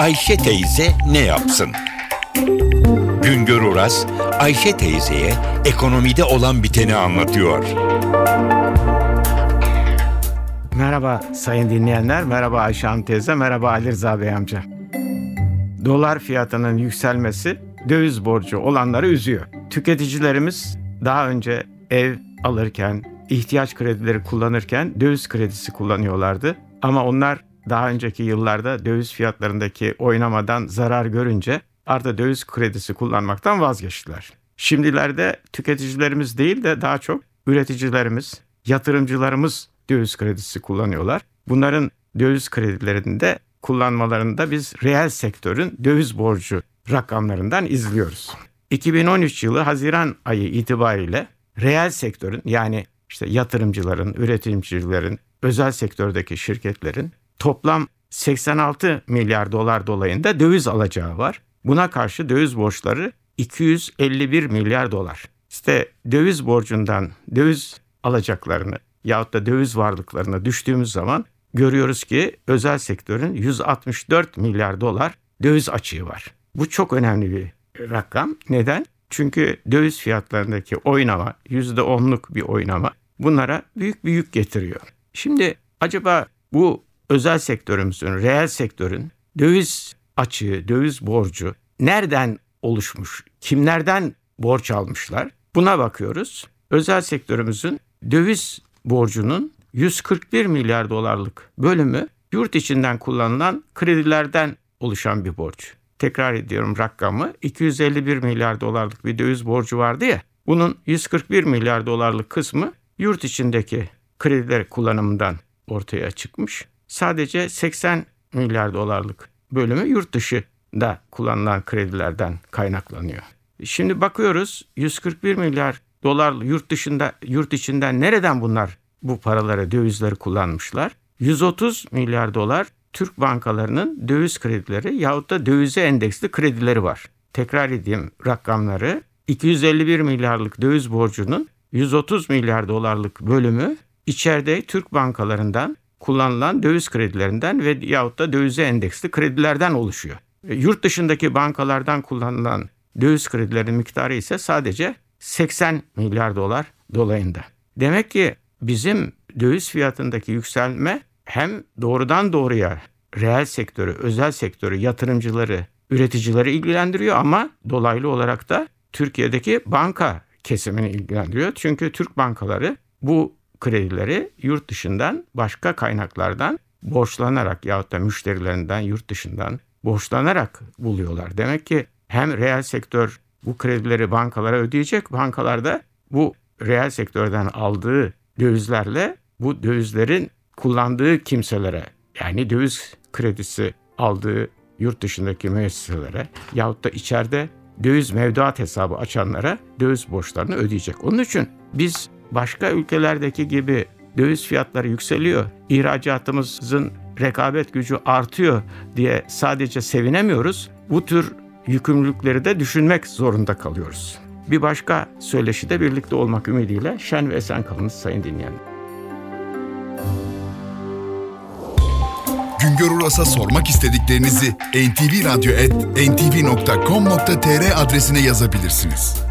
Ayşe teyze ne yapsın? Güngör Oras, Ayşe teyzeye ekonomide olan biteni anlatıyor. Merhaba sayın dinleyenler, merhaba Ayşe Hanım teyze, merhaba Ali Rıza Bey amca. Dolar fiyatının yükselmesi döviz borcu olanları üzüyor. Tüketicilerimiz daha önce ev alırken, ihtiyaç kredileri kullanırken döviz kredisi kullanıyorlardı. Ama onlar daha önceki yıllarda döviz fiyatlarındaki oynamadan zarar görünce artık döviz kredisi kullanmaktan vazgeçtiler. Şimdilerde tüketicilerimiz değil de daha çok üreticilerimiz, yatırımcılarımız döviz kredisi kullanıyorlar. Bunların döviz kredilerinde kullanmalarında biz reel sektörün döviz borcu rakamlarından izliyoruz. 2013 yılı Haziran ayı itibariyle reel sektörün yani işte yatırımcıların, üretimcilerin, özel sektördeki şirketlerin toplam 86 milyar dolar dolayında döviz alacağı var. Buna karşı döviz borçları 251 milyar dolar. İşte döviz borcundan döviz alacaklarını yahut da döviz varlıklarına düştüğümüz zaman görüyoruz ki özel sektörün 164 milyar dolar döviz açığı var. Bu çok önemli bir rakam. Neden? Çünkü döviz fiyatlarındaki oynama, %10'luk bir oynama bunlara büyük bir yük getiriyor. Şimdi acaba bu özel sektörümüzün, reel sektörün döviz açığı, döviz borcu nereden oluşmuş? Kimlerden borç almışlar? Buna bakıyoruz. Özel sektörümüzün döviz borcunun 141 milyar dolarlık bölümü yurt içinden kullanılan kredilerden oluşan bir borç. Tekrar ediyorum rakamı 251 milyar dolarlık bir döviz borcu vardı ya. Bunun 141 milyar dolarlık kısmı yurt içindeki krediler kullanımından ortaya çıkmış. Sadece 80 milyar dolarlık bölümü yurt dışında kullanılan kredilerden kaynaklanıyor. Şimdi bakıyoruz 141 milyar dolar yurt dışında yurt içinden nereden bunlar bu paraları dövizleri kullanmışlar? 130 milyar dolar Türk bankalarının döviz kredileri yahut da dövize endeksli kredileri var. Tekrar edeyim rakamları. 251 milyarlık döviz borcunun 130 milyar dolarlık bölümü içeride Türk bankalarından kullanılan döviz kredilerinden ve yahut da dövize endeksli kredilerden oluşuyor. E, yurt dışındaki bankalardan kullanılan döviz kredilerinin miktarı ise sadece 80 milyar dolar dolayında. Demek ki bizim döviz fiyatındaki yükselme hem doğrudan doğruya reel sektörü, özel sektörü, yatırımcıları, üreticileri ilgilendiriyor ama dolaylı olarak da Türkiye'deki banka kesimini ilgilendiriyor. Çünkü Türk bankaları bu kredileri yurt dışından başka kaynaklardan borçlanarak yahut da müşterilerinden yurt dışından borçlanarak buluyorlar. Demek ki hem reel sektör bu kredileri bankalara ödeyecek, bankalar da bu reel sektörden aldığı dövizlerle bu dövizlerin kullandığı kimselere yani döviz kredisi aldığı yurt dışındaki müesseselere yahut da içeride döviz mevduat hesabı açanlara döviz borçlarını ödeyecek. Onun için biz başka ülkelerdeki gibi döviz fiyatları yükseliyor, ihracatımızın rekabet gücü artıyor diye sadece sevinemiyoruz. Bu tür yükümlülükleri de düşünmek zorunda kalıyoruz. Bir başka söyleşide birlikte olmak ümidiyle şen ve esen kalınız sayın dinleyenler. Güngör Uras'a sormak istediklerinizi ntvradio.com.tr adresine yazabilirsiniz.